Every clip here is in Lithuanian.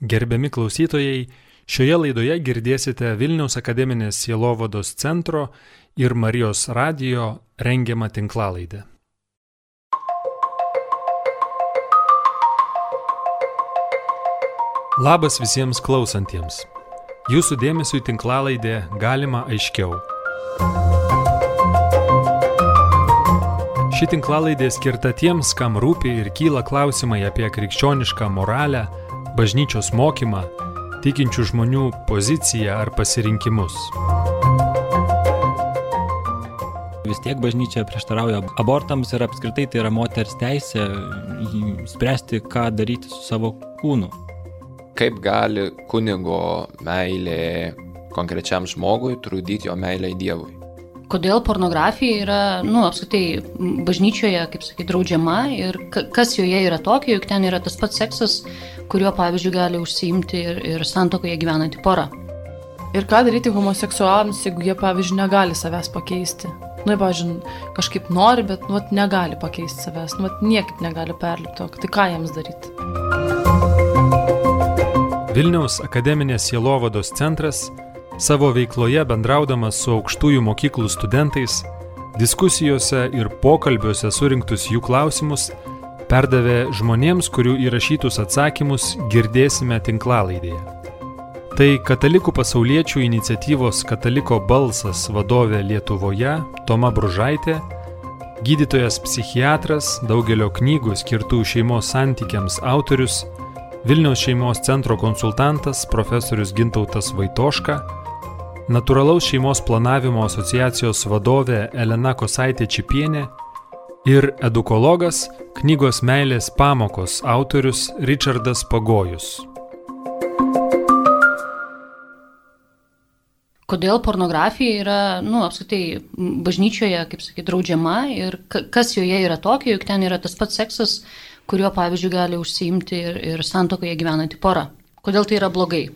Gerbiami klausytojai, šioje laidoje girdėsite Vilniaus akademinės sielovados centro ir Marijos radio rengiamą tinklalaidę. Labas visiems klausantiems. Jūsų dėmesio į tinklalaidę galima aiškiau. Ši tinklalaidė skirta tiems, kam rūpi ir kyla klausimai apie krikščionišką moralę, bažnyčios mokymą, tikinčių žmonių poziciją ar pasirinkimus. Vis tiek bažnyčia prieštarauja abortams ir apskritai tai yra moters teisė spręsti, ką daryti su savo kūnu. Kaip gali kunigo meilė konkrečiam žmogui trukdyti jo meilę į Dievui? Kodėl pornografija yra, nu, apskritai, bažnyčioje, kaip sakai, draudžiama ir kas joje yra tokio, juk ten yra tas pats seksas, kuriuo, pavyzdžiui, gali užsiimti ir, ir santokoje gyvenanti pora. Ir ką daryti homoseksualams, jeigu jie, pavyzdžiui, negali savęs pakeisti? Nu, pavyzdžiui, kažkaip nori, bet, nu, negali pakeisti savęs, nu, niekaip negali perlipti, tai ką jiems daryti? Vilniaus akademinės sielovados centras Savo veikloje bendraudamas su aukštųjų mokyklų studentais, diskusijose ir pokalbiuose surinktus jų klausimus, perdavė žmonėms, kurių įrašytus atsakymus girdėsime tinklalaidėje. Tai katalikų pasauliečių iniciatyvos Kataliko balsas vadovė Lietuvoje Toma Bružaitė, gydytojas psichiatras, daugelio knygų skirtų šeimos santykiams autorius, Vilniaus šeimos centro konsultantas profesorius Gintautas Vaitoška, Natūralaus šeimos planavimo asociacijos vadovė Elena Kosaitė Čipienė ir edukologas knygos Meilės pamokos autorius Richardas Pagojus. Kodėl pornografija yra, nu, apskritai, bažnyčioje, kaip sakyti, draudžiama ir kas joje yra tokio, juk ten yra tas pats seksas, kuriuo, pavyzdžiui, gali užsiimti ir, ir santokoje gyvenanti pora. Kodėl tai yra blogai?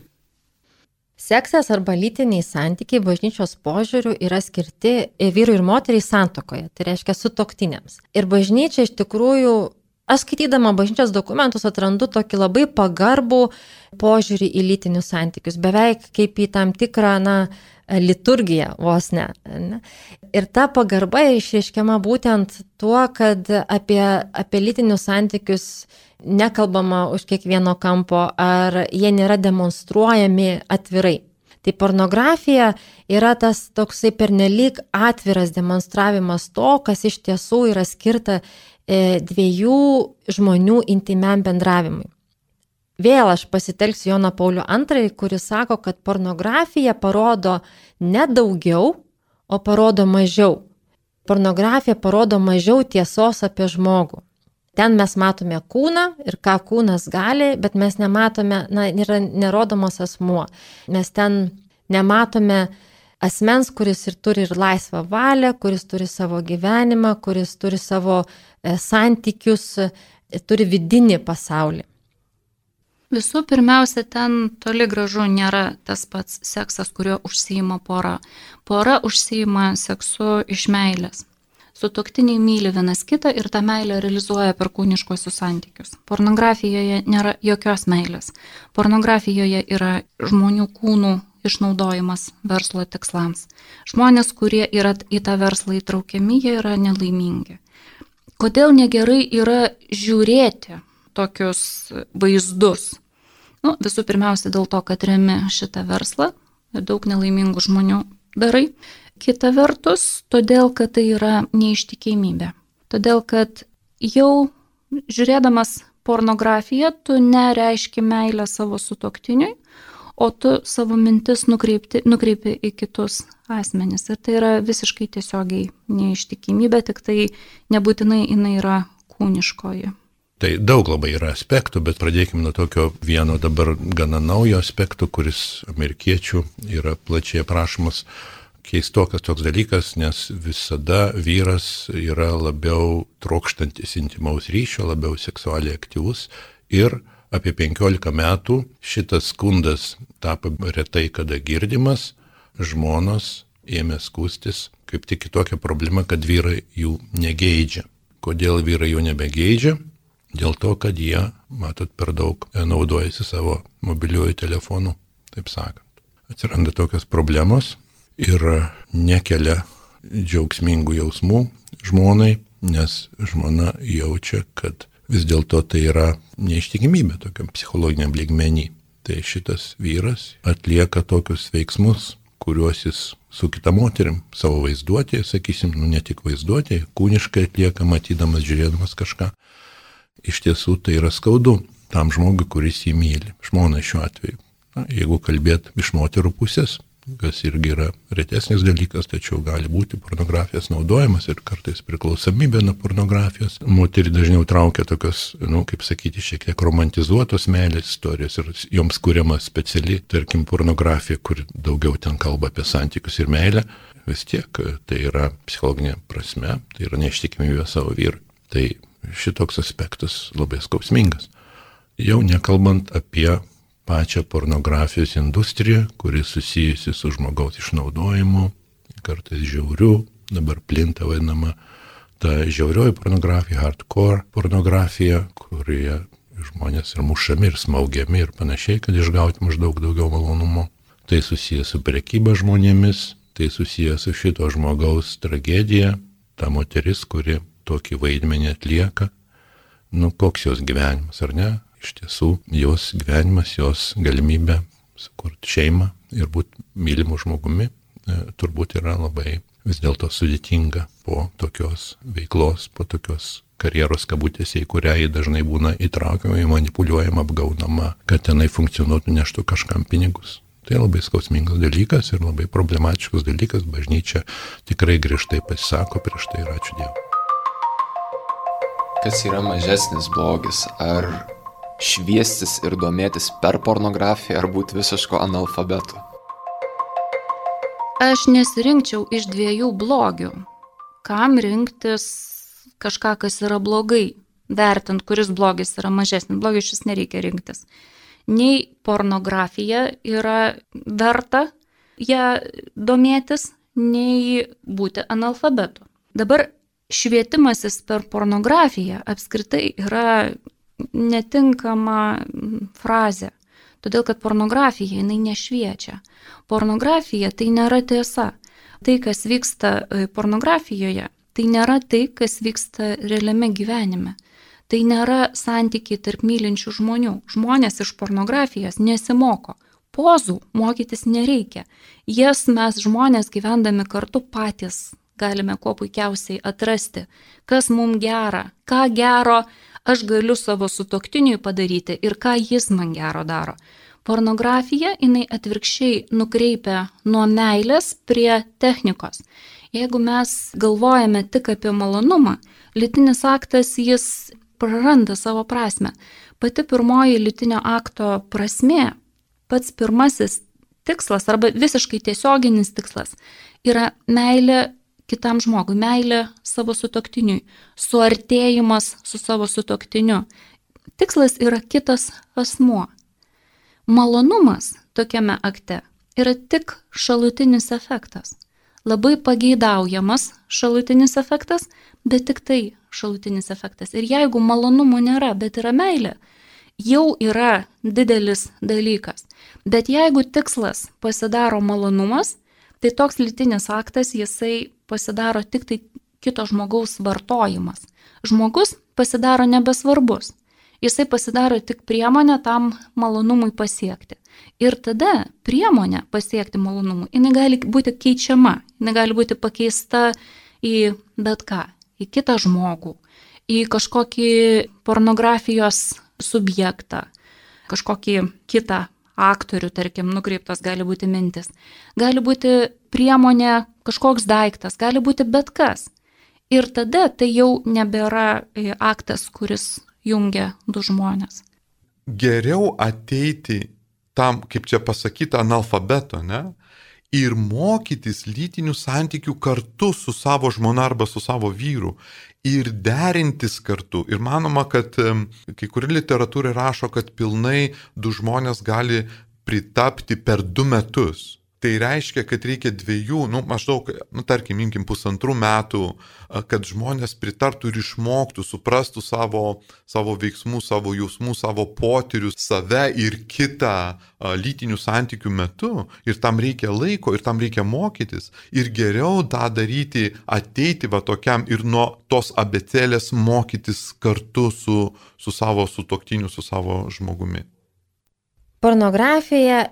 Seksas arba lytiniai santykiai bažnyčios požiūrių yra skirti vyrui ir moteriai santokoje, tai reiškia sutoktiniams. Ir bažnyčia iš tikrųjų, aš skaitydama bažnyčios dokumentus atrandu tokį labai pagarbų požiūrį į lytinius santykius, beveik kaip į tam tikrą, na, liturgiją vos ne. ne. Ir ta pagarba išreiškiama būtent tuo, kad apie, apie lytinius santykius nekalbama už kiekvieno kampo, ar jie nėra demonstruojami atvirai. Tai pornografija yra tas toksai pernelyg atviras demonstravimas to, kas iš tiesų yra skirta e, dviejų žmonių intimiam bendravimui. Vėl aš pasitelksiu Joną Paulių II, kuris sako, kad pornografija parodo ne daugiau, o parodo mažiau. Pornografija parodo mažiau tiesos apie žmogų. Ten mes matome kūną ir ką kūnas gali, bet mes nematome, na, yra nerodomas asmuo. Mes ten nematome asmens, kuris ir turi ir laisvą valią, kuris turi savo gyvenimą, kuris turi savo e, santykius, e, turi vidinį pasaulį. Visų pirmiausia, ten toli gražu nėra tas pats seksas, kuriuo užsijima pora. Pora užsijima seksu iš meilės. Sutoktiniai myli vienas kitą ir tą meilę realizuoja per kūniškosius santykius. Pornografijoje nėra jokios meilės. Pornografijoje yra žmonių kūnų išnaudojimas verslo tikslams. Žmonės, kurie yra į tą verslą įtraukiami, jie yra nelaimingi. Kodėl negerai yra žiūrėti tokius vaizdus? Nu, visų pirmiausia dėl to, kad remi šitą verslą, daug nelaimingų žmonių darai. Kita vertus, todėl, kad tai yra neištikimybė. Todėl, kad jau žiūrėdamas pornografiją, tu nereiški meilę savo sutoktiniui, o tu savo mintis nukreipti, nukreipi į kitus asmenis. Ir tai yra visiškai tiesiogiai neištikimybė, tik tai nebūtinai jinai yra kūniškoji. Tai daug labai yra aspektų, bet pradėkime nuo tokio vieno dabar gana naujo aspekto, kuris amerikiečių yra plačiai aprašomas keistokas toks dalykas, nes visada vyras yra labiau trokštantis intimaus ryšio, labiau seksualiai aktyvus ir apie 15 metų šitas skundas tapo retai kada girdimas, žmonos ėmė skūstis kaip tik kitokią problemą, kad vyrai jų negeidžia. Kodėl vyrai jų nebegeidžia? Dėl to, kad jie, matot, per daug naudojasi savo mobiliuoju telefonu, taip sakant. Atsiranda tokios problemos ir nekelia džiaugsmingų jausmų žmonai, nes žmona jaučia, kad vis dėlto tai yra neištikimybė tokiam psichologiniam lygmenį. Tai šitas vyras atlieka tokius veiksmus, kuriuos jis su kita moterim savo vaizduotėje, sakysim, nu ne tik vaizduotėje, kūniškai atlieka, matydamas, žiūrėdamas kažką. Iš tiesų tai yra skaudu tam žmogui, kuris jį myli, žmona šiuo atveju. Na, jeigu kalbėt iš moterų pusės, kas irgi yra retesnis dalykas, tačiau gali būti pornografijos naudojimas ir kartais priklausomybė nuo pornografijos. Moterį dažniau traukia tokios, na, nu, kaip sakyti, šiek tiek romantizuotos meilės istorijos ir joms kuriama speciali, tarkim, pornografija, kur daugiau ten kalba apie santykius ir meilę. Vis tiek tai yra psichologinė prasme, tai yra neištikimybė savo vyrui. Tai šitoks aspektas labai skausmingas. Jau nekalbant apie pačią pornografijos industriją, kuri susijusi su žmogaus išnaudojimu, kartais žiauriu, dabar plinta vadinama ta žiaurioji pornografija, hardcore pornografija, kurioje žmonės ir mušami, ir smaugiami, ir panašiai, kad išgauti maždaug daugiau malonumo. Tai susijęs su prekyba žmonėmis, tai susijęs su šito žmogaus tragedija, ta moteris, kuri tokį vaidmenį atlieka. Nu, koks jos gyvenimas, ar ne? Iš tiesų jos gyvenimas, jos galimybė sukurti šeimą ir būti mylimu žmogumi e, turbūt yra labai vis dėlto sudėtinga po tokios veiklos, po tokios karjeros kabutėse, į kurią jį dažnai būna įtraukiama, manipuliuojama, apgaunama, kad tenai funkcionuotų, neštų kažkam pinigus. Tai labai skausmingas dalykas ir labai problematiškas dalykas, bažnyčia tikrai griežtai pasisako prieš tai ir ačiū Dievui. Kas yra mažesnis blogis? Ar šviestis ir domėtis per pornografiją ar būti visiško analfabetu? Aš nesirinkčiau iš dviejų blogių. Kam rinktis kažką, kas yra blogai, vertint, kuris blogis yra mažesnis. Blogis šis nereikia rinktis. Nei pornografija yra verta ją domėtis, nei būti analfabetu. Dabar švietimasis per pornografiją apskritai yra netinkama frazė. Todėl, kad pornografija jinai nešviečia. Pornografija tai nėra tiesa. Tai, kas vyksta e, pornografijoje, tai nėra tai, kas vyksta realiame gyvenime. Tai nėra santykiai tarp mylinčių žmonių. Žmonės iš pornografijos nesimoko. Pozų mokytis nereikia. Jas mes žmonės gyvendami kartu patys galime kuo puikiausiai atrasti, kas mums gera, ką gero aš galiu savo sutoktiniui padaryti ir ką jis man gero daro. Pornografija jinai atvirkščiai nukreipia nuo meilės prie technikos. Jeigu mes galvojame tik apie malonumą, litinis aktas jis praranda savo prasme. Pati pirmoji litinio akto prasme, pats pirmasis tikslas arba visiškai tiesioginis tikslas yra meilė kitam žmogui, meilė savo sutoktiniui, suartėjimas su savo sutoktiniu. Tikslas yra kitas asmuo. Malonumas tokiame akte yra tik šalutinis efektas. Labai pageidaujamas šalutinis efektas, bet tik tai šalutinis efektas. Ir jeigu malonumų nėra, bet yra meilė, jau yra didelis dalykas. Bet jeigu tikslas pasidaro malonumas, tai toks lytinis aktas jisai pasidaro tik tai kito žmogaus vartojimas. Žmogus pasidaro nebesvarbus. Jisai pasidaro tik priemonė tam malonumui pasiekti. Ir tada priemonė pasiekti malonumui, jinai gali būti keičiama, jinai gali būti pakeista į bet ką, į kitą žmogų, į kažkokį pornografijos subjektą, kažkokį kitą aktorių, tarkim, nukreiptos gali būti mintis. Gali būti priemonė, kažkoks daiktas, gali būti bet kas. Ir tada tai jau nebėra e, aktas, kuris jungia du žmonės. Geriau ateiti tam, kaip čia pasakyta, analfabeto, ne? Ir mokytis lytinių santykių kartu su savo žmona arba su savo vyru ir derintis kartu. Ir manoma, kad kai kuri literatūra rašo, kad pilnai du žmonės gali pritapti per du metus. Tai reiškia, kad reikia dviejų, nu, maždaug, nu, tarkim, imkim pusantrų metų, kad žmonės pritartų ir išmoktų, suprastų savo, savo veiksmus, savo jausmus, savo potyrius, save ir kitą lytinių santykių metu. Ir tam reikia laiko, ir tam reikia mokytis. Ir geriau tą daryti, ateiti va tokiam ir nuo tos abecelės mokytis kartu su, su savo sutoktiniu, su savo žmogumi. Pornografija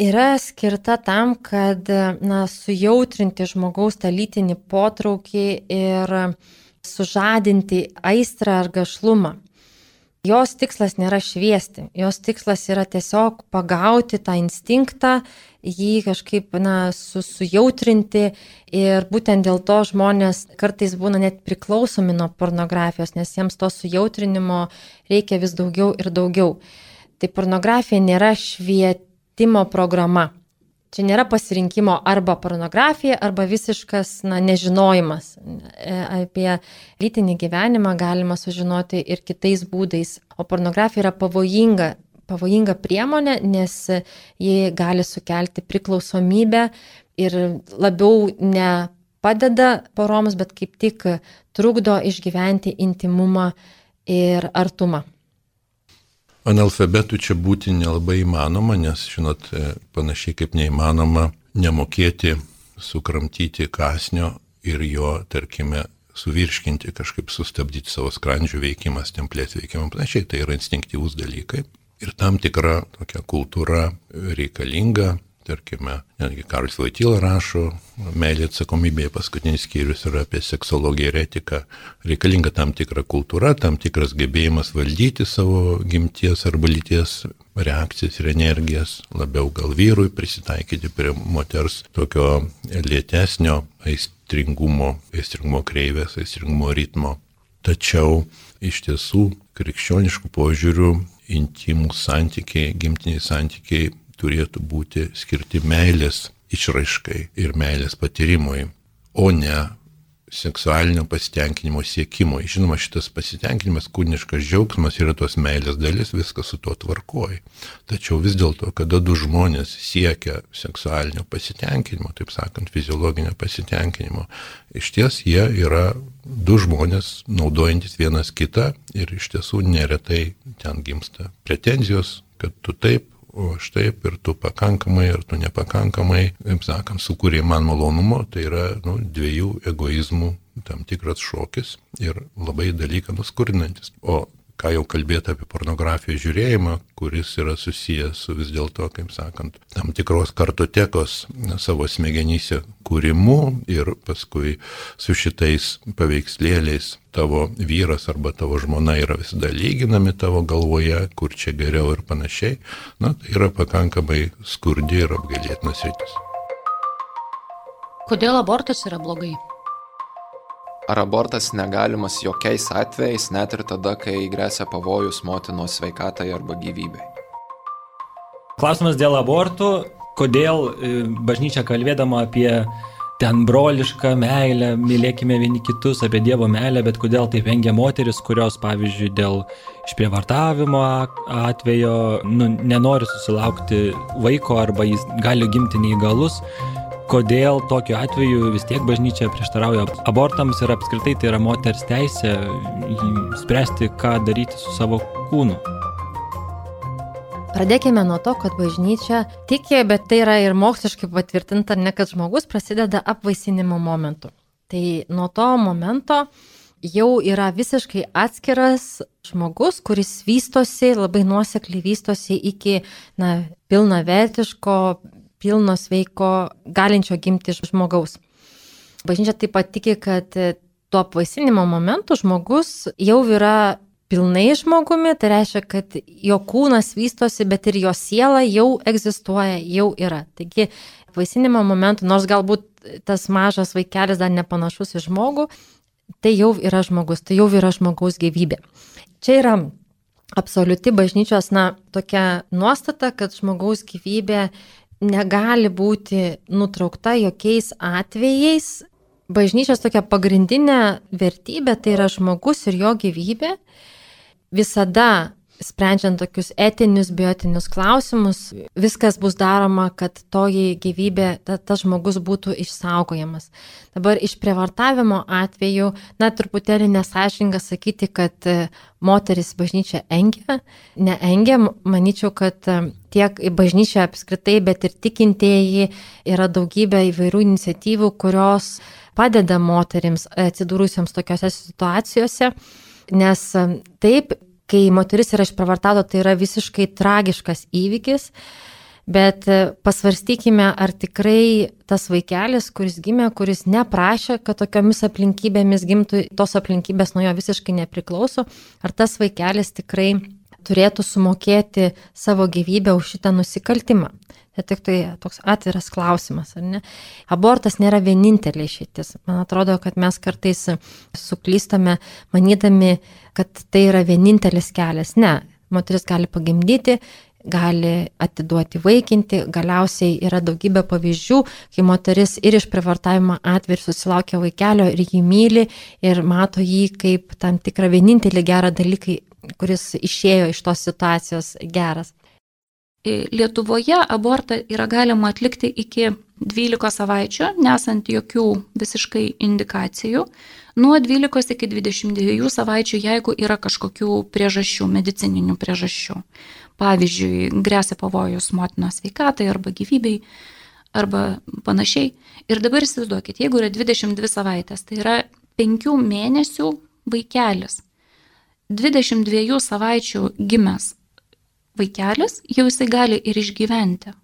yra skirta tam, kad na, sujautrinti žmogaus tą lytinį potraukį ir sužadinti aistrą ar gašlumą. Jos tikslas nėra šviesti, jos tikslas yra tiesiog pagauti tą instinktą, jį kažkaip na, su, sujautrinti ir būtent dėl to žmonės kartais būna net priklausomi nuo pornografijos, nes jiems to sujautrinimo reikia vis daugiau ir daugiau. Tai pornografija nėra švieti švietimo programa. Čia nėra pasirinkimo arba pornografija, arba visiškas na, nežinojimas. E, apie lytinį gyvenimą galima sužinoti ir kitais būdais. O pornografija yra pavojinga, pavojinga priemonė, nes ji gali sukelti priklausomybę ir labiau ne padeda poroms, bet kaip tik trukdo išgyventi intimumą ir artumą. Analfabetų čia būti nelabai įmanoma, nes, žinot, e, panašiai kaip neįmanoma nemokėti sukramtyti kasnio ir jo, tarkime, suvirškinti, kažkaip sustabdyti savo skrandžių veikimą, stemplės veikimą, panašiai, tai yra instinktyvūs dalykai. Ir tam tikra tokia kultūra reikalinga, tarkime, netgi Karas Vaityla rašo, meilė atsakomybėje paskutinis skyrius yra apie seksologiją ir etiką. Reikalinga tam tikra kultūra, tam tikras gebėjimas valdyti savo gimties arba lyties reakcijas ir energijas, labiau gal vyrui prisitaikyti prie moters tokio lėtesnio aistringumo, aistringumo kreivės, aistringumo ritmo. Tačiau iš tiesų krikščioniškų požiūrių intimų santykiai, gimtiniai santykiai turėtų būti skirti meilės išraiškai ir meilės patyrimui, o ne seksualinio pasitenkinimo siekimui. Žinoma, šitas pasitenkinimas, kūniškas džiaugsmas yra tos meilės dalis, viskas su tuo tvarkoji. Tačiau vis dėlto, kada du žmonės siekia seksualinio pasitenkinimo, taip sakant, fiziologinio pasitenkinimo, iš ties jie yra du žmonės naudojantis vienas kitą ir iš tiesų neretai ten gimsta pretenzijos, kad tu taip, o aš taip ir tu pakankamai, ir tu nepakankamai, kaip sakant, sukūrė man malonumo, tai yra nu, dviejų egoizmų tam tikras šokis ir labai dalyką nuskurinantis. O ką jau kalbėti apie pornografijos žiūrėjimą, kuris yra susijęs su vis dėlto, kaip sakant, tam tikros kartotekos savo smegenyse kūrimu ir paskui su šitais paveikslėliais tavo vyras arba tavo žmona yra visada lyginami tavo galvoje, kur čia geriau ir panašiai, na, tai yra pakankamai skurdi ir apgailėtinas rytis. Kodėl abortas yra blogai? Ar abortas negalimas jokiais atvejais, net ir tada, kai grėsia pavojus motinos sveikatai arba gyvybei? Klausimas dėl abortų. Kodėl e, bažnyčia kalbėdama apie ten brolišką meilę, mylėkime vieni kitus, apie Dievo meilę, bet kodėl taip vengia moteris, kurios, pavyzdžiui, dėl išprievartavimo atvejo nu, nenori susilaukti vaiko arba jis gali gimti neįgalus kodėl tokiu atveju vis tiek bažnyčia prieštarauja abortams ir apskritai tai yra moters teisė spręsti, ką daryti su savo kūnu. Pradėkime nuo to, kad bažnyčia tiki, bet tai yra ir moksliškai patvirtinta, ne kad žmogus prasideda apvaisinimo momentu. Tai nuo to momento jau yra visiškai atskiras žmogus, kuris vystosi, labai nuosekliai vystosi iki na, pilnavertiško, pilno sveiko, galinčio gimti žmogaus. Bažnyčia taip pat tiki, kad tuo apvaisinimo momentu žmogus jau yra pilnai žmogumi, tai reiškia, kad jo kūnas vystosi, bet ir jo siela jau egzistuoja, jau yra. Taigi, apvaisinimo momentu, nors galbūt tas mažas vaikelis dar nepanašus į žmogų, tai jau yra žmogus, tai jau yra žmogaus gyvybė. Čia yra absoliuti bažnyčios, na, tokia nuostata, kad žmogaus gyvybė negali būti nutraukta jokiais atvejais. Bažnyčios tokia pagrindinė vertybė tai yra žmogus ir jo gyvybė. Visada sprendžiant tokius etinius, biotinius klausimus, viskas bus daroma, kad toji gyvybė, ta, tas žmogus būtų išsaugojamas. Dabar iš prievartavimo atveju, na, truputėlį nesažinga sakyti, kad e, moteris bažnyčia engia, neengia, manyčiau, kad e, tiek bažnyčia apskritai, bet ir tikintieji yra daugybė įvairių iniciatyvų, kurios padeda moterims atsidūrusiems tokiuose situacijose. Nes e, taip, kai moteris yra išpravartauta, tai yra visiškai tragiškas įvykis. Bet e, pasvarstykime, ar tikrai tas vaikelis, kuris gimė, kuris neprašė, kad tokiomis aplinkybėmis gimtų, tos aplinkybės nuo jo visiškai nepriklauso, ar tas vaikelis tikrai turėtų sumokėti savo gyvybę už šitą nusikaltimą. Tai tik tai toks atviras klausimas, ar ne? Abortas nėra vienintelė išeitis. Man atrodo, kad mes kartais suklystame, manydami, kad tai yra vienintelis kelias. Ne, moteris gali pagimdyti, gali atiduoti vaikinti, galiausiai yra daugybė pavyzdžių, kai moteris ir iš privartavimo atveju susilaukia vaikelio ir jį myli ir mato jį kaip tam tikrą vienintelį gerą dalyką, kuris išėjo iš tos situacijos geras. Lietuvoje abortą yra galima atlikti iki 12 savaičių, nesant jokių visiškai indikacijų, nuo 12 iki 22 savaičių, jeigu yra kažkokių priežasčių, medicininių priežasčių. Pavyzdžiui, grėsia pavojus motinos sveikatai arba gyvybei arba panašiai. Ir dabar įsivaizduokit, jeigu yra 22 savaitės, tai yra 5 mėnesių vaikelis. 22 savaičių gimęs vaikelis, jau jisai gali ir išgyventi.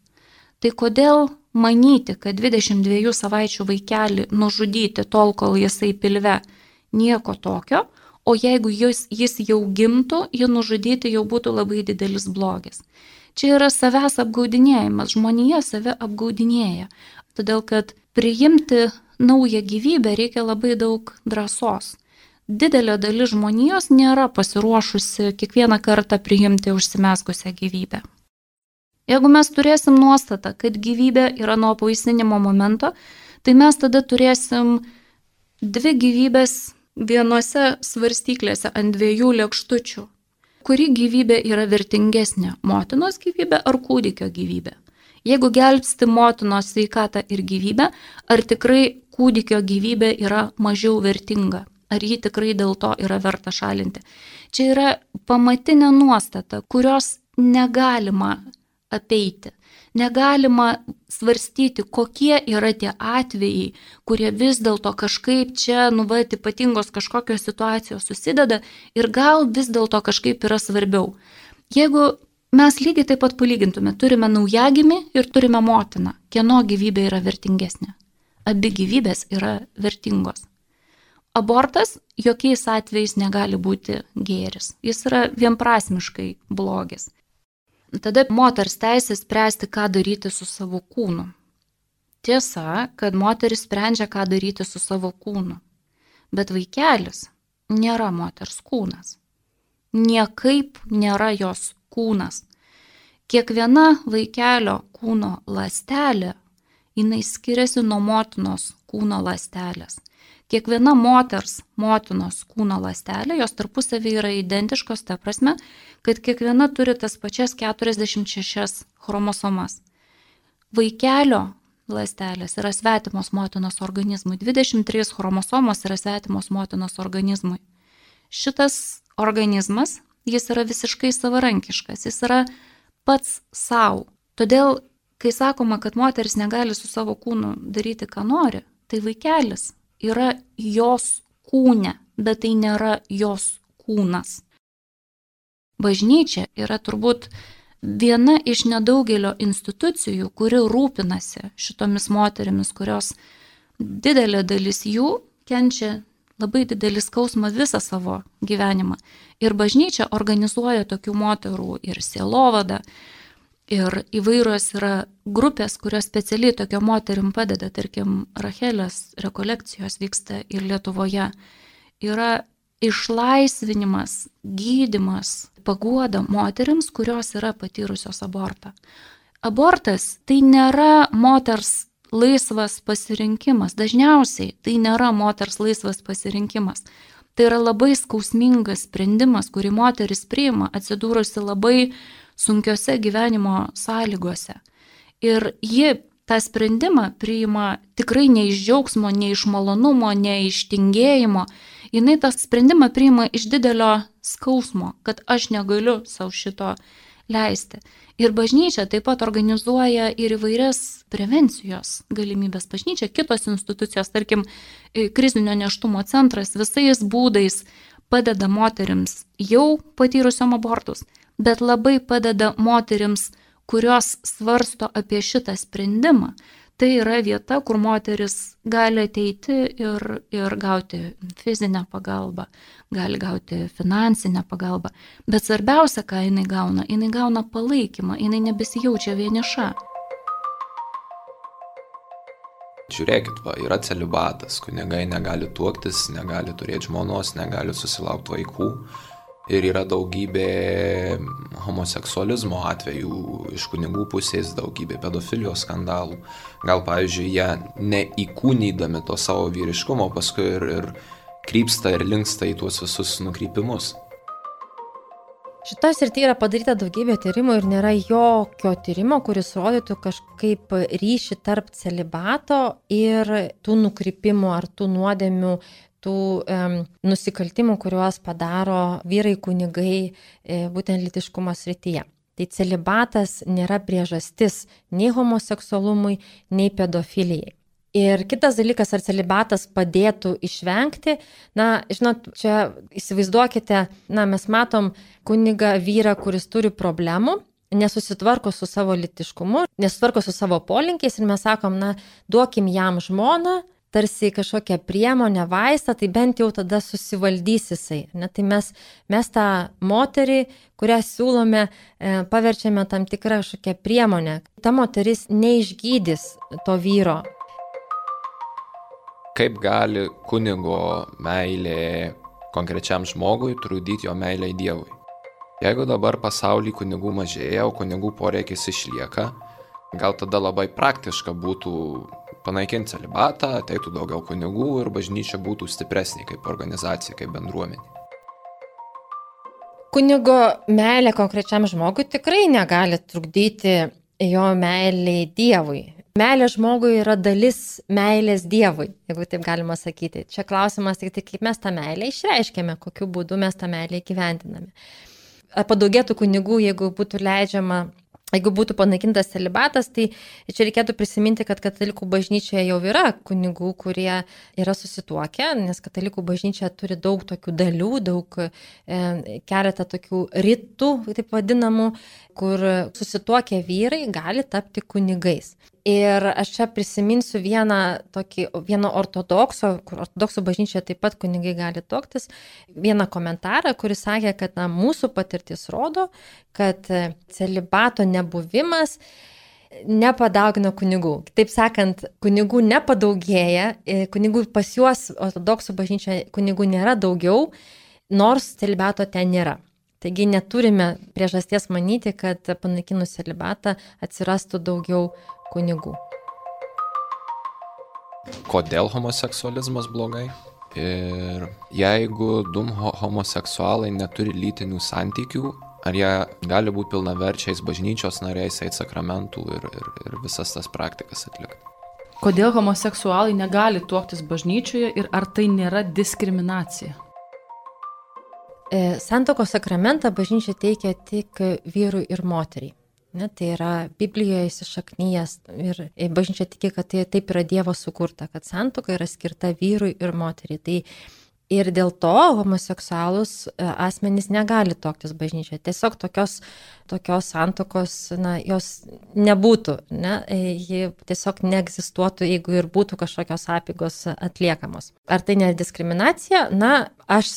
Tai kodėl manyti, kad 22 savaičių vaikelį nužudyti tol, kol jisai pilve, nieko tokio, o jeigu jis, jis jau gimtų, jį nužudyti jau būtų labai didelis blogis. Čia yra savęs apgaudinėjimas, žmonija save apgaudinėja, todėl kad priimti naują gyvybę reikia labai daug drąsos didelė dalis žmonijos nėra pasiruošusi kiekvieną kartą priimti užsimesgusią gyvybę. Jeigu mes turėsim nuostatą, kad gyvybė yra nuo paisinimo momento, tai mes tada turėsim dvi gyvybės vienose svarstyklėse ant dviejų lėkštučių. Kuri gyvybė yra vertingesnė - motinos gyvybė ar kūdikio gyvybė? Jeigu gelbsti motinos sveikatą ir gyvybę, ar tikrai kūdikio gyvybė yra mažiau vertinga? Ar jį tikrai dėl to yra verta šalinti. Čia yra pamatinė nuostata, kurios negalima apeiti. Negalima svarstyti, kokie yra tie atvejai, kurie vis dėlto kažkaip čia, nu, va, ypatingos kažkokios situacijos susideda ir gal vis dėlto kažkaip yra svarbiau. Jeigu mes lygiai taip pat palygintume, turime naujagimį ir turime motiną, kieno gyvybė yra vertingesnė. Abi gyvybės yra vertingos. Abortas jokiais atvejais negali būti gėris. Jis yra vienprasmiškai blogis. Tada moters teisė spręsti, ką daryti su savo kūnu. Tiesa, kad moteris sprendžia, ką daryti su savo kūnu. Bet vaikelis nėra moters kūnas. Niekaip nėra jos kūnas. Kiekviena vaikelio kūno lastelė, jinai skiriasi nuo motinos kūno lastelės. Kiekviena moters motinos kūno lastelė, jos tarpusavį yra identiškos, ta prasme, kad kiekviena turi tas pačias 46 chromosomas. Vaikelio lastelės yra svetimos motinos organizmui, 23 chromosomos yra svetimos motinos organizmui. Šitas organizmas, jis yra visiškai savarankiškas, jis yra pats savo. Todėl, kai sakoma, kad moteris negali su savo kūnu daryti, ką nori, tai vaikelis yra jos kūne, bet tai nėra jos kūnas. Bažnyčia yra turbūt viena iš nedaugelio institucijų, kuri rūpinasi šitomis moterimis, kurios didelė dalis jų kenčia labai didelį skausmą visą savo gyvenimą. Ir bažnyčia organizuoja tokių moterų ir sielovadą, Ir įvairios yra grupės, kurios specialiai tokio moterim padeda, tarkim, Rachelės rekolekcijos vyksta ir Lietuvoje. Yra išlaisvinimas, gydimas, paguoda moteriams, kurios yra patyrusios abortą. Abortas tai nėra moters laisvas pasirinkimas, dažniausiai tai nėra moters laisvas pasirinkimas. Tai yra labai skausmingas sprendimas, kurį moteris priima, atsidūrusi labai sunkiose gyvenimo sąlygose. Ir ji tą sprendimą priima tikrai ne iš džiaugsmo, ne iš malonumo, ne iš tingėjimo. Jinai tą sprendimą priima iš didelio skausmo, kad aš negaliu savo šito leisti. Ir bažnyčia taip pat organizuoja ir įvairias prevencijos galimybės. Bažnyčia, kitos institucijos, tarkim, e, krizinio neštumo centras visais būdais padeda moteriams jau patyrusiom abortus, bet labai padeda moteriams, kurios svarsto apie šitą sprendimą tai yra vieta, kur moteris gali ateiti ir, ir gauti fizinę pagalbą, gali gauti finansinę pagalbą. Bet svarbiausia, ką jinai gauna, jinai gauna palaikymą, jinai nebesijaučia vieniša. Žiūrėkit, va, yra celibatas, kunigai negali tuoktis, negali turėti žmonos, negali susilaukti vaikų ir yra daugybė homoseksualizmo atvejų iš kunigų pusės, daugybė pedofilijos skandalų. Gal, pavyzdžiui, jie neįkūnydami to savo vyriškumo paskui ir, ir krypsta ir linksta į tuos visus nukrypimus. Šitoje srityje yra padaryta daugybė tyrimų ir nėra jokio tyrimo, kuris rodytų kažkaip ryšį tarp celibato ir tų nukrypimų ar tų nuodėmių tų um, nusikaltimų, kuriuos padaro vyrai kunigai e, būtent litiškumo srityje. Tai celibatas nėra priežastis nei homoseksualumui, nei pedofilijai. Ir kitas dalykas, ar celibatas padėtų išvengti, na, žinot, čia įsivaizduokite, na, mes matom kunigą vyrą, kuris turi problemų, nesusitvarko su savo litiškumu, nesusitvarko su savo polinkiais ir mes sakom, na, duokim jam žmoną, tarsi kažkokią priemonę, vaistą, tai bent jau tada susivaldys jisai. Ne, tai mes, mes tą moterį, kurią siūlome, e, paverčiame tam tikrą kažkokią priemonę. Ta moteris neišgydys to vyro. Kaip gali kunigo meilė konkrečiam žmogui trukdyti jo meilę į Dievui? Jeigu dabar pasaulyje kunigų mažėja, o kunigų poreikis išlieka, gal tada labai praktiška būtų panaikinti celibatą, ateitų daugiau kunigų ir bažnyčia būtų stipresnė kaip organizacija, kaip bendruomenė. Kunigo meilė konkrečiam žmogui tikrai negali trukdyti jo meiliai Dievui. Meilė žmogui yra dalis meilės Dievui, jeigu taip galima sakyti. Čia klausimas tik tai, kaip mes tą meilę išreiškėme, kokiu būdu mes tą meilę įgyvendiname. Padaugėtų kunigų, jeigu būtų leidžiama Jeigu būtų panaikintas celibatas, tai čia reikėtų prisiminti, kad katalikų bažnyčioje jau yra kunigų, kurie yra susituokę, nes katalikų bažnyčia turi daug tokių dalių, daug e, keletą tokių rytų, taip vadinamų, kur susituokę vyrai gali tapti kunigais. Ir aš čia prisiminsiu vieną tokį, vieną ortodokso, kur ortodoksų bažnyčioje taip pat kunigai gali toktis, vieną komentarą, kuris sakė, kad na, mūsų patirtis rodo, kad celibato nebuvimas nepadaugina kunigų. Taip sakant, kunigų nepadaugėja, kunigų pas juos ortodoksų bažnyčioje kunigų nėra daugiau, nors celibato ten nėra. Taigi neturime priežasties manyti, kad panaikinus celibatą atsirastų daugiau kunigų. Kodėl homoseksualizmas blogai? Ir jeigu du homoseksualai neturi lytinių santykių, ar jie gali būti pilnaverčiais bažnyčios nariais, eiti sakramentų ir, ir, ir visas tas praktikas atlikti? Kodėl homoseksualai negali tuoktis bažnyčioje ir ar tai nėra diskriminacija? E, Santoko sakramentą bažnyčia teikia tik vyrui ir moteriai. Ne, tai yra Biblijoje įsišaknyjas ir bažnyčia tiki, kad tai taip yra Dievo sukurta, kad santoka yra skirta vyrui ir moteriai. Tai ir dėl to homoseksualus e, asmenys negali toktis bažnyčioje. Tiesiog tokios, tokios santokos, na, jos nebūtų, ne, e, ji tiesiog neegzistuotų, jeigu ir būtų kažkokios apygos atliekamos. Ar tai ne diskriminacija? Na, aš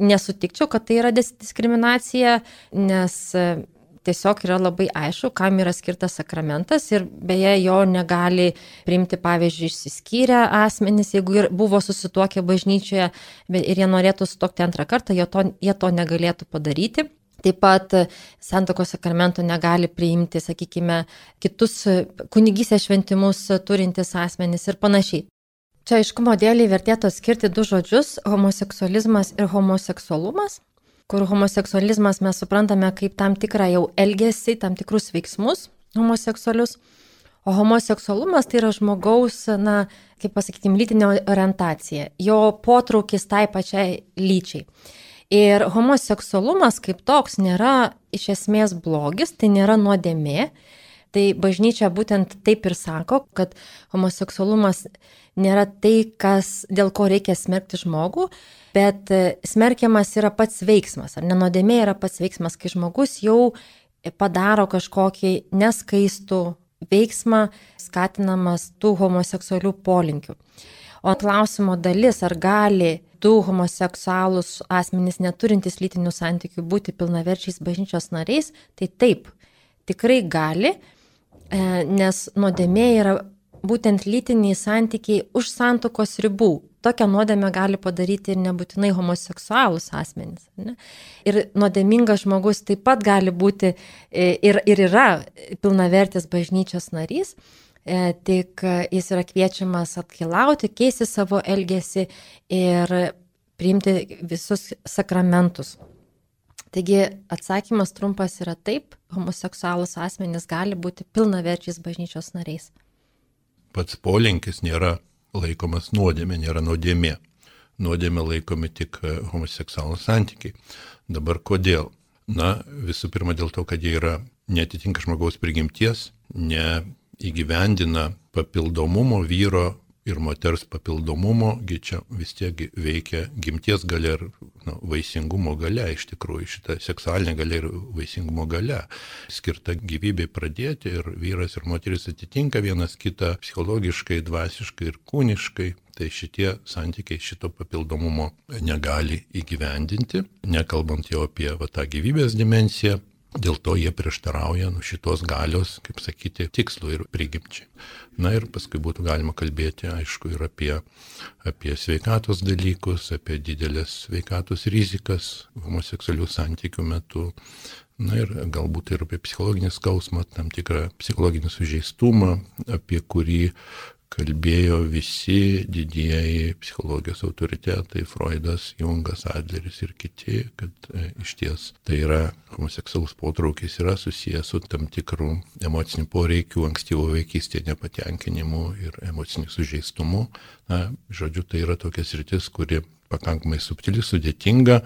nesutikčiau, kad tai yra diskriminacija, nes tiesiog yra labai aišku, kam yra skirtas sakramentas ir beje jo negali priimti, pavyzdžiui, išsiskyrę asmenys, jeigu ir buvo susituokę bažnyčioje ir jie norėtų sutokti antrą kartą, to, jie to negalėtų padaryti. Taip pat santokos sakramento negali priimti, sakykime, kitus kunigysės šventimus turintis asmenys ir panašiai. Čia aiškumo dėliai vertėtų atskirti du žodžius - homoseksualizmas ir homoseksualumas, kur homoseksualizmas mes suprantame kaip tam tikrą jau elgesį, tam tikrus veiksmus homoseksualius, o homoseksualumas tai yra žmogaus, na, kaip pasakyti, lytinė orientacija, jo potraukis tai pačiai lyčiai. Ir homoseksualumas kaip toks nėra iš esmės blogis, tai nėra nuodėmė. Tai bažnyčia būtent taip ir sako, kad homoseksualumas nėra tai, kas, dėl ko reikia smerkti žmogų, bet e, smerkiamas yra pats veiksmas, ar nenodėmė yra pats veiksmas, kai žmogus jau padaro kažkokį neskaistų veiksmą, skatinamas tų homoseksualių polinkių. O klausimo dalis, ar gali du homoseksualūs asmenys neturintys lytinių santykių būti pilnaverčiais bažnyčios nariais, tai taip, tikrai gali, e, nes nuodėmė yra būtent lytiniai santykiai už santokos ribų. Tokią nuodėmę gali padaryti ir nebūtinai homoseksualūs asmenys. Ne? Ir nuodėmingas žmogus taip pat gali būti e, ir, ir yra pilnavertis bažnyčios narys, e, tik jis yra kviečiamas atkilauti, keisti savo elgesį ir priimti visus sakramentus. Taigi atsakymas trumpas yra taip, homoseksualus asmenys gali būti pilnaverčiais bažnyčios nariais pats polinkis nėra laikomas nuodėmė, nėra nuodėmė. Nuodėmė laikomi tik e, homoseksualūs santykiai. Dabar kodėl? Na, visų pirma dėl to, kad jie yra netitinka žmogaus prigimties, neįgyvendina papildomumo vyro ir moters papildomumo, čia vis tiek veikia gimties galia ir nu, vaisingumo galia, iš tikrųjų šita seksualinė galia ir vaisingumo galia, skirta gyvybei pradėti ir vyras ir moteris atitinka vienas kitą psichologiškai, dvasiškai ir kūniškai. Tai šitie santykiai šito papildomumo negali įgyvendinti, nekalbant jau apie va, tą gyvybės dimensiją, Dėl to jie prieštarauja nu, šitos galios, kaip sakyti, tikslu ir prigimčiai. Na ir paskui būtų galima kalbėti, aišku, ir apie, apie sveikatos dalykus, apie didelės sveikatos rizikas homoseksualių santykių metu. Na ir galbūt ir apie psichologinį skausmą, tam tikrą psichologinį sužeistumą, apie kurį kalbėjo visi didieji psichologijos autoritetai - Freudas, Jungas, Adleris ir kiti, kad e, iš ties tai yra homoseksualus potraukis yra susijęs su tam tikrų emocinių poreikių, ankstyvo vaikystėje nepatenkinimu ir emociniu sužeistumu. Na, žodžiu, tai yra tokia sritis, kuri pakankamai subtili, sudėtinga,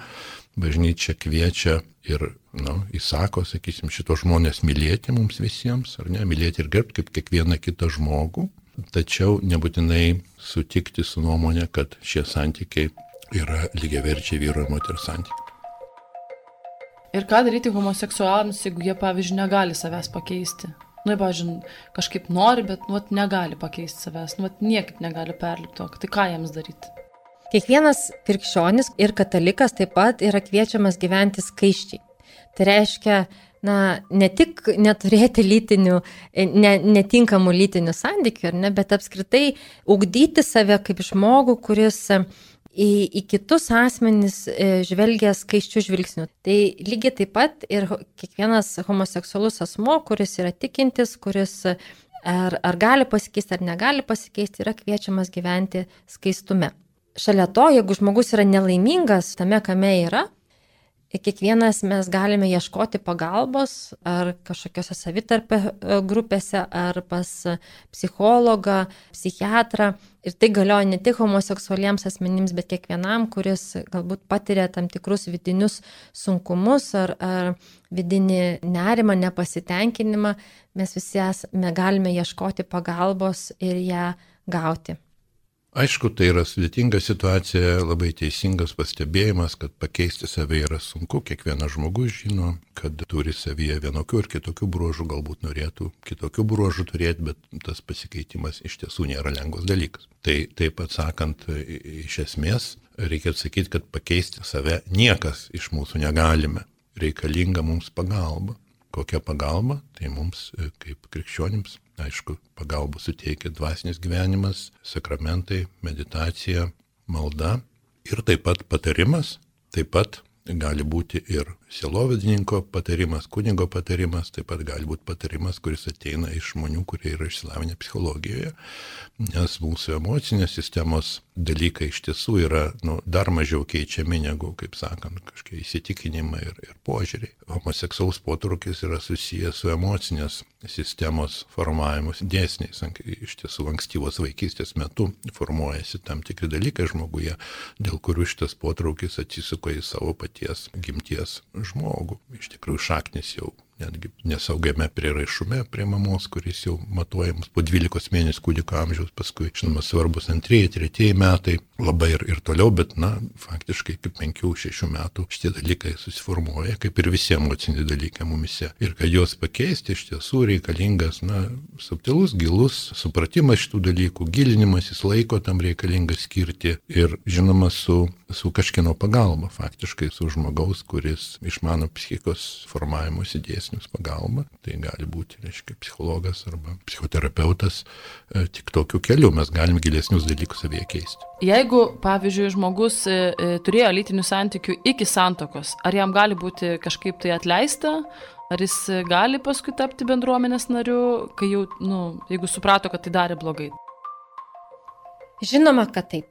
bažnyčia kviečia ir, nu, įsako, sakysim, šitos žmonės mylėti mums visiems, ar ne, mylėti ir gerbti kaip kiekvieną kitą žmogų, tačiau nebūtinai sutikti su nuomonė, kad šie santykiai yra lygiaverčiai vyro ir moters santykiai. Ir ką daryti homoseksualams, jeigu jie, pavyzdžiui, negali savęs pakeisti? Nu, pavyzdžiui, kažkaip nori, bet nu, negali pakeisti savęs, nu, niekaip negali perlipti to. Tai ką jiems daryti? Kiekvienas krikščionis ir katalikas taip pat yra kviečiamas gyventi skaiščiai. Tai reiškia, na, ne tik neturėti lytinių, ne, netinkamų lytinių santykių, ne, bet apskritai ugdyti save kaip žmogų, kuris į, į kitus asmenys e, žvelgia skaičių žvilgsnių. Tai lygiai taip pat ir kiekvienas homoseksualus asmo, kuris yra tikintis, kuris ar, ar gali pasikeisti, ar negali pasikeisti, yra kviečiamas gyventi skaistume. Šalia to, jeigu žmogus yra nelaimingas tame, kame yra, kiekvienas mes galime ieškoti pagalbos ar kažkokiose savitarpio e, grupėse, ar pas psichologą, psichiatrą. Ir tai galioja ne tik homoseksualiems asmenims, bet kiekvienam, kuris galbūt patiria tam tikrus vidinius sunkumus ar, ar vidinį nerimą, nepasitenkinimą, mes visi esame, galime ieškoti pagalbos ir ją gauti. Aišku, tai yra sudėtinga situacija, labai teisingas pastebėjimas, kad pakeisti save yra sunku, kiekvienas žmogus žino, kad turi savyje vienokių ir kitokių bruožų, galbūt norėtų kitokių bruožų turėti, bet tas pasikeitimas iš tiesų nėra lengvas dalykas. Tai taip atsakant, iš esmės, reikia atsakyti, kad pakeisti save niekas iš mūsų negalime. Reikalinga mums pagalba. Kokia pagalba? Tai mums kaip krikščionims Aišku, pagalbą suteikia dvasinis gyvenimas, sakramentai, meditacija, malda ir taip pat patarimas, taip pat gali būti ir sielovadininko patarimas, kunigo patarimas, taip pat gali būti patarimas, kuris ateina iš žmonių, kurie yra išsilavinę psichologijoje, nes mūsų emocinės sistemos dalykai iš tiesų yra nu, dar mažiau keičiami negu, kaip sakant, kažkokie įsitikinimai ir, ir požiūriai. Homoseksualus potrukis yra susijęs su emocinės sistemos formavimus dėsniais. Iš tiesų ankstyvos vaikystės metu formuojasi tam tikri dalykai žmoguje, dėl kurių šitas potraukis atsisuko į savo paties gimties žmogų. Iš tikrųjų šaknis jau netgi nesaugiame priraišume prie mamos, kuris jau matuojamas po 12 mėnesių kūdikio amžiaus, paskui, žinoma, svarbus antrieji, tretieji metai, labai ir, ir toliau, bet, na, faktiškai iki 5-6 metų šitie dalykai susiformuoja, kaip ir visi emociniai dalykai mumise. Ir kad juos pakeisti iš tiesų reikalingas, na, subtilus, gilus supratimas šitų dalykų, gilinimas, jis laiko tam reikalinga skirti ir, žinoma, su, su kažkieno pagalba, faktiškai su žmogaus, kuris išmano psichikos formavimo idėjas dėsnius pagalba. Tai gali būti, reiškia, psichologas arba psichoterapeutas. E, tik tokiu keliu mes galim gilesnius dalykus savyje keisti. Jeigu, pavyzdžiui, žmogus e, e, turėjo lytinių santykių iki santokos, ar jam gali būti kažkaip tai atleista, ar jis gali paskui tapti bendruomenės nariu, kai jau, nu, jeigu suprato, kad tai darė blogai? Žinoma, kad taip.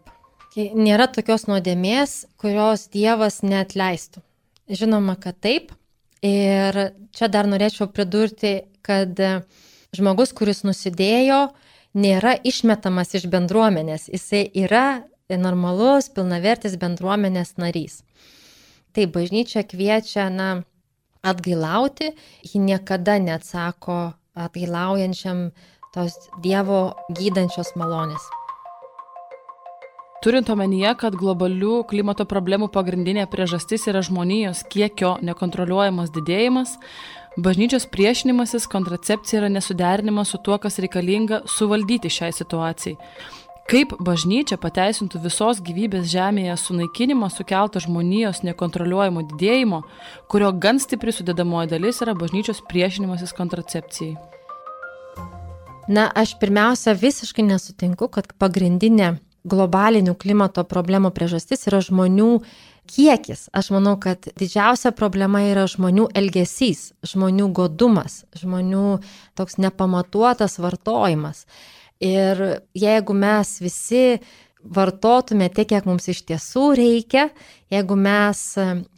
Nėra tokios nuodėmės, kurios Dievas neatleistų. Žinoma, kad taip. Ir čia dar norėčiau pridurti, kad žmogus, kuris nusidėjo, nėra išmetamas iš bendruomenės. Jisai yra normalus, pilnavertis bendruomenės narys. Tai bažnyčia kviečia, na, atgailauti, ji niekada neatsako atgailaujančiam tos Dievo gydančios malonės. Turint omenyje, kad globalių klimato problemų pagrindinė priežastis yra žmonijos kiekio nekontroliuojamas didėjimas, bažnyčios priešinimasis kontracepcija yra nesuderinimas su tuo, kas reikalinga suvaldyti šiai situacijai. Kaip bažnyčia pateisintų visos gyvybės žemėje sunaikinimo sukeltą žmonijos nekontroliuojamo didėjimo, kurio gan stipri sudėdamoji dalis yra bažnyčios priešinimasis kontracepcijai? Na, aš pirmiausia visiškai nesutinku, kad pagrindinė globalinių klimato problemų priežastis yra žmonių kiekis. Aš manau, kad didžiausia problema yra žmonių elgesys, žmonių godumas, žmonių toks nepamatuotas vartojimas. Ir jeigu mes visi vartotume tiek, kiek mums iš tiesų reikia, jeigu mes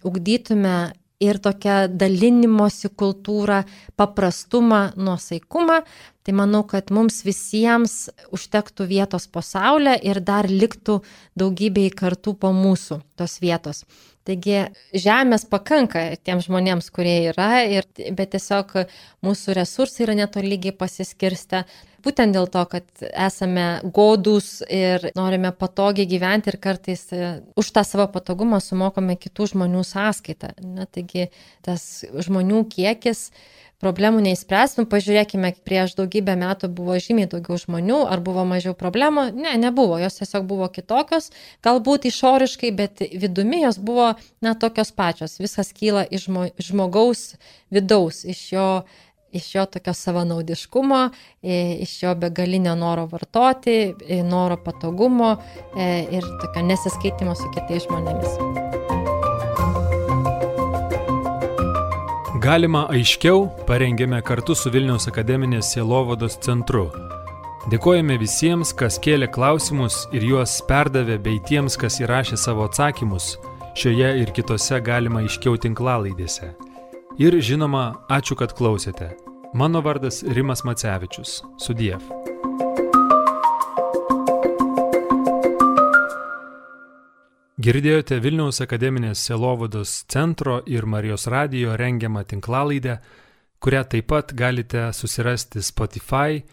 ugdytume ir tokią dalinimosi kultūrą, paprastumą, nuosaikumą, tai manau, kad mums visiems užtektų vietos po saulę ir dar liktų daugybei kartų po mūsų tos vietos. Taigi žemės pakanka tiems žmonėms, kurie yra, ir, bet tiesiog mūsų resursai yra netolygiai pasiskirsta. Būtent dėl to, kad esame godus ir norime patogiai gyventi ir kartais e, už tą savo patogumą sumokame kitų žmonių sąskaitą. Na, taigi tas žmonių kiekis problemų neįspręs. Nu, pažiūrėkime, prieš daugybę metų buvo žymiai daugiau žmonių, ar buvo mažiau problemų. Ne, nebuvo, jos tiesiog buvo kitokios, galbūt išoriškai, bet vidumi jos buvo, na, tokios pačios. Viskas kyla iš žmogaus vidaus, iš jo iš jo tokio savanaudiškumo, iš jo begalinio noro vartoti, noro patogumo e, ir tokio nesiskaitimo su kitais žmonėmis. Galima aiškiau parengėme kartu su Vilniaus akademinės sielovados centru. Dėkojame visiems, kas kėlė klausimus ir juos perdavė, bei tiems, kas įrašė savo atsakymus šioje ir kitose galima aiškiau tinklalaidėse. Ir žinoma, ačiū, kad klausėte. Mano vardas Rimas Macevičius. Sudiev. Girdėjote Vilniaus akademinės Selovados centro ir Marijos radijo rengiamą tinklalaidę, kurią taip pat galite susirasti Spotify,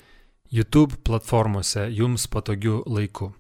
YouTube platformose jums patogiu laiku.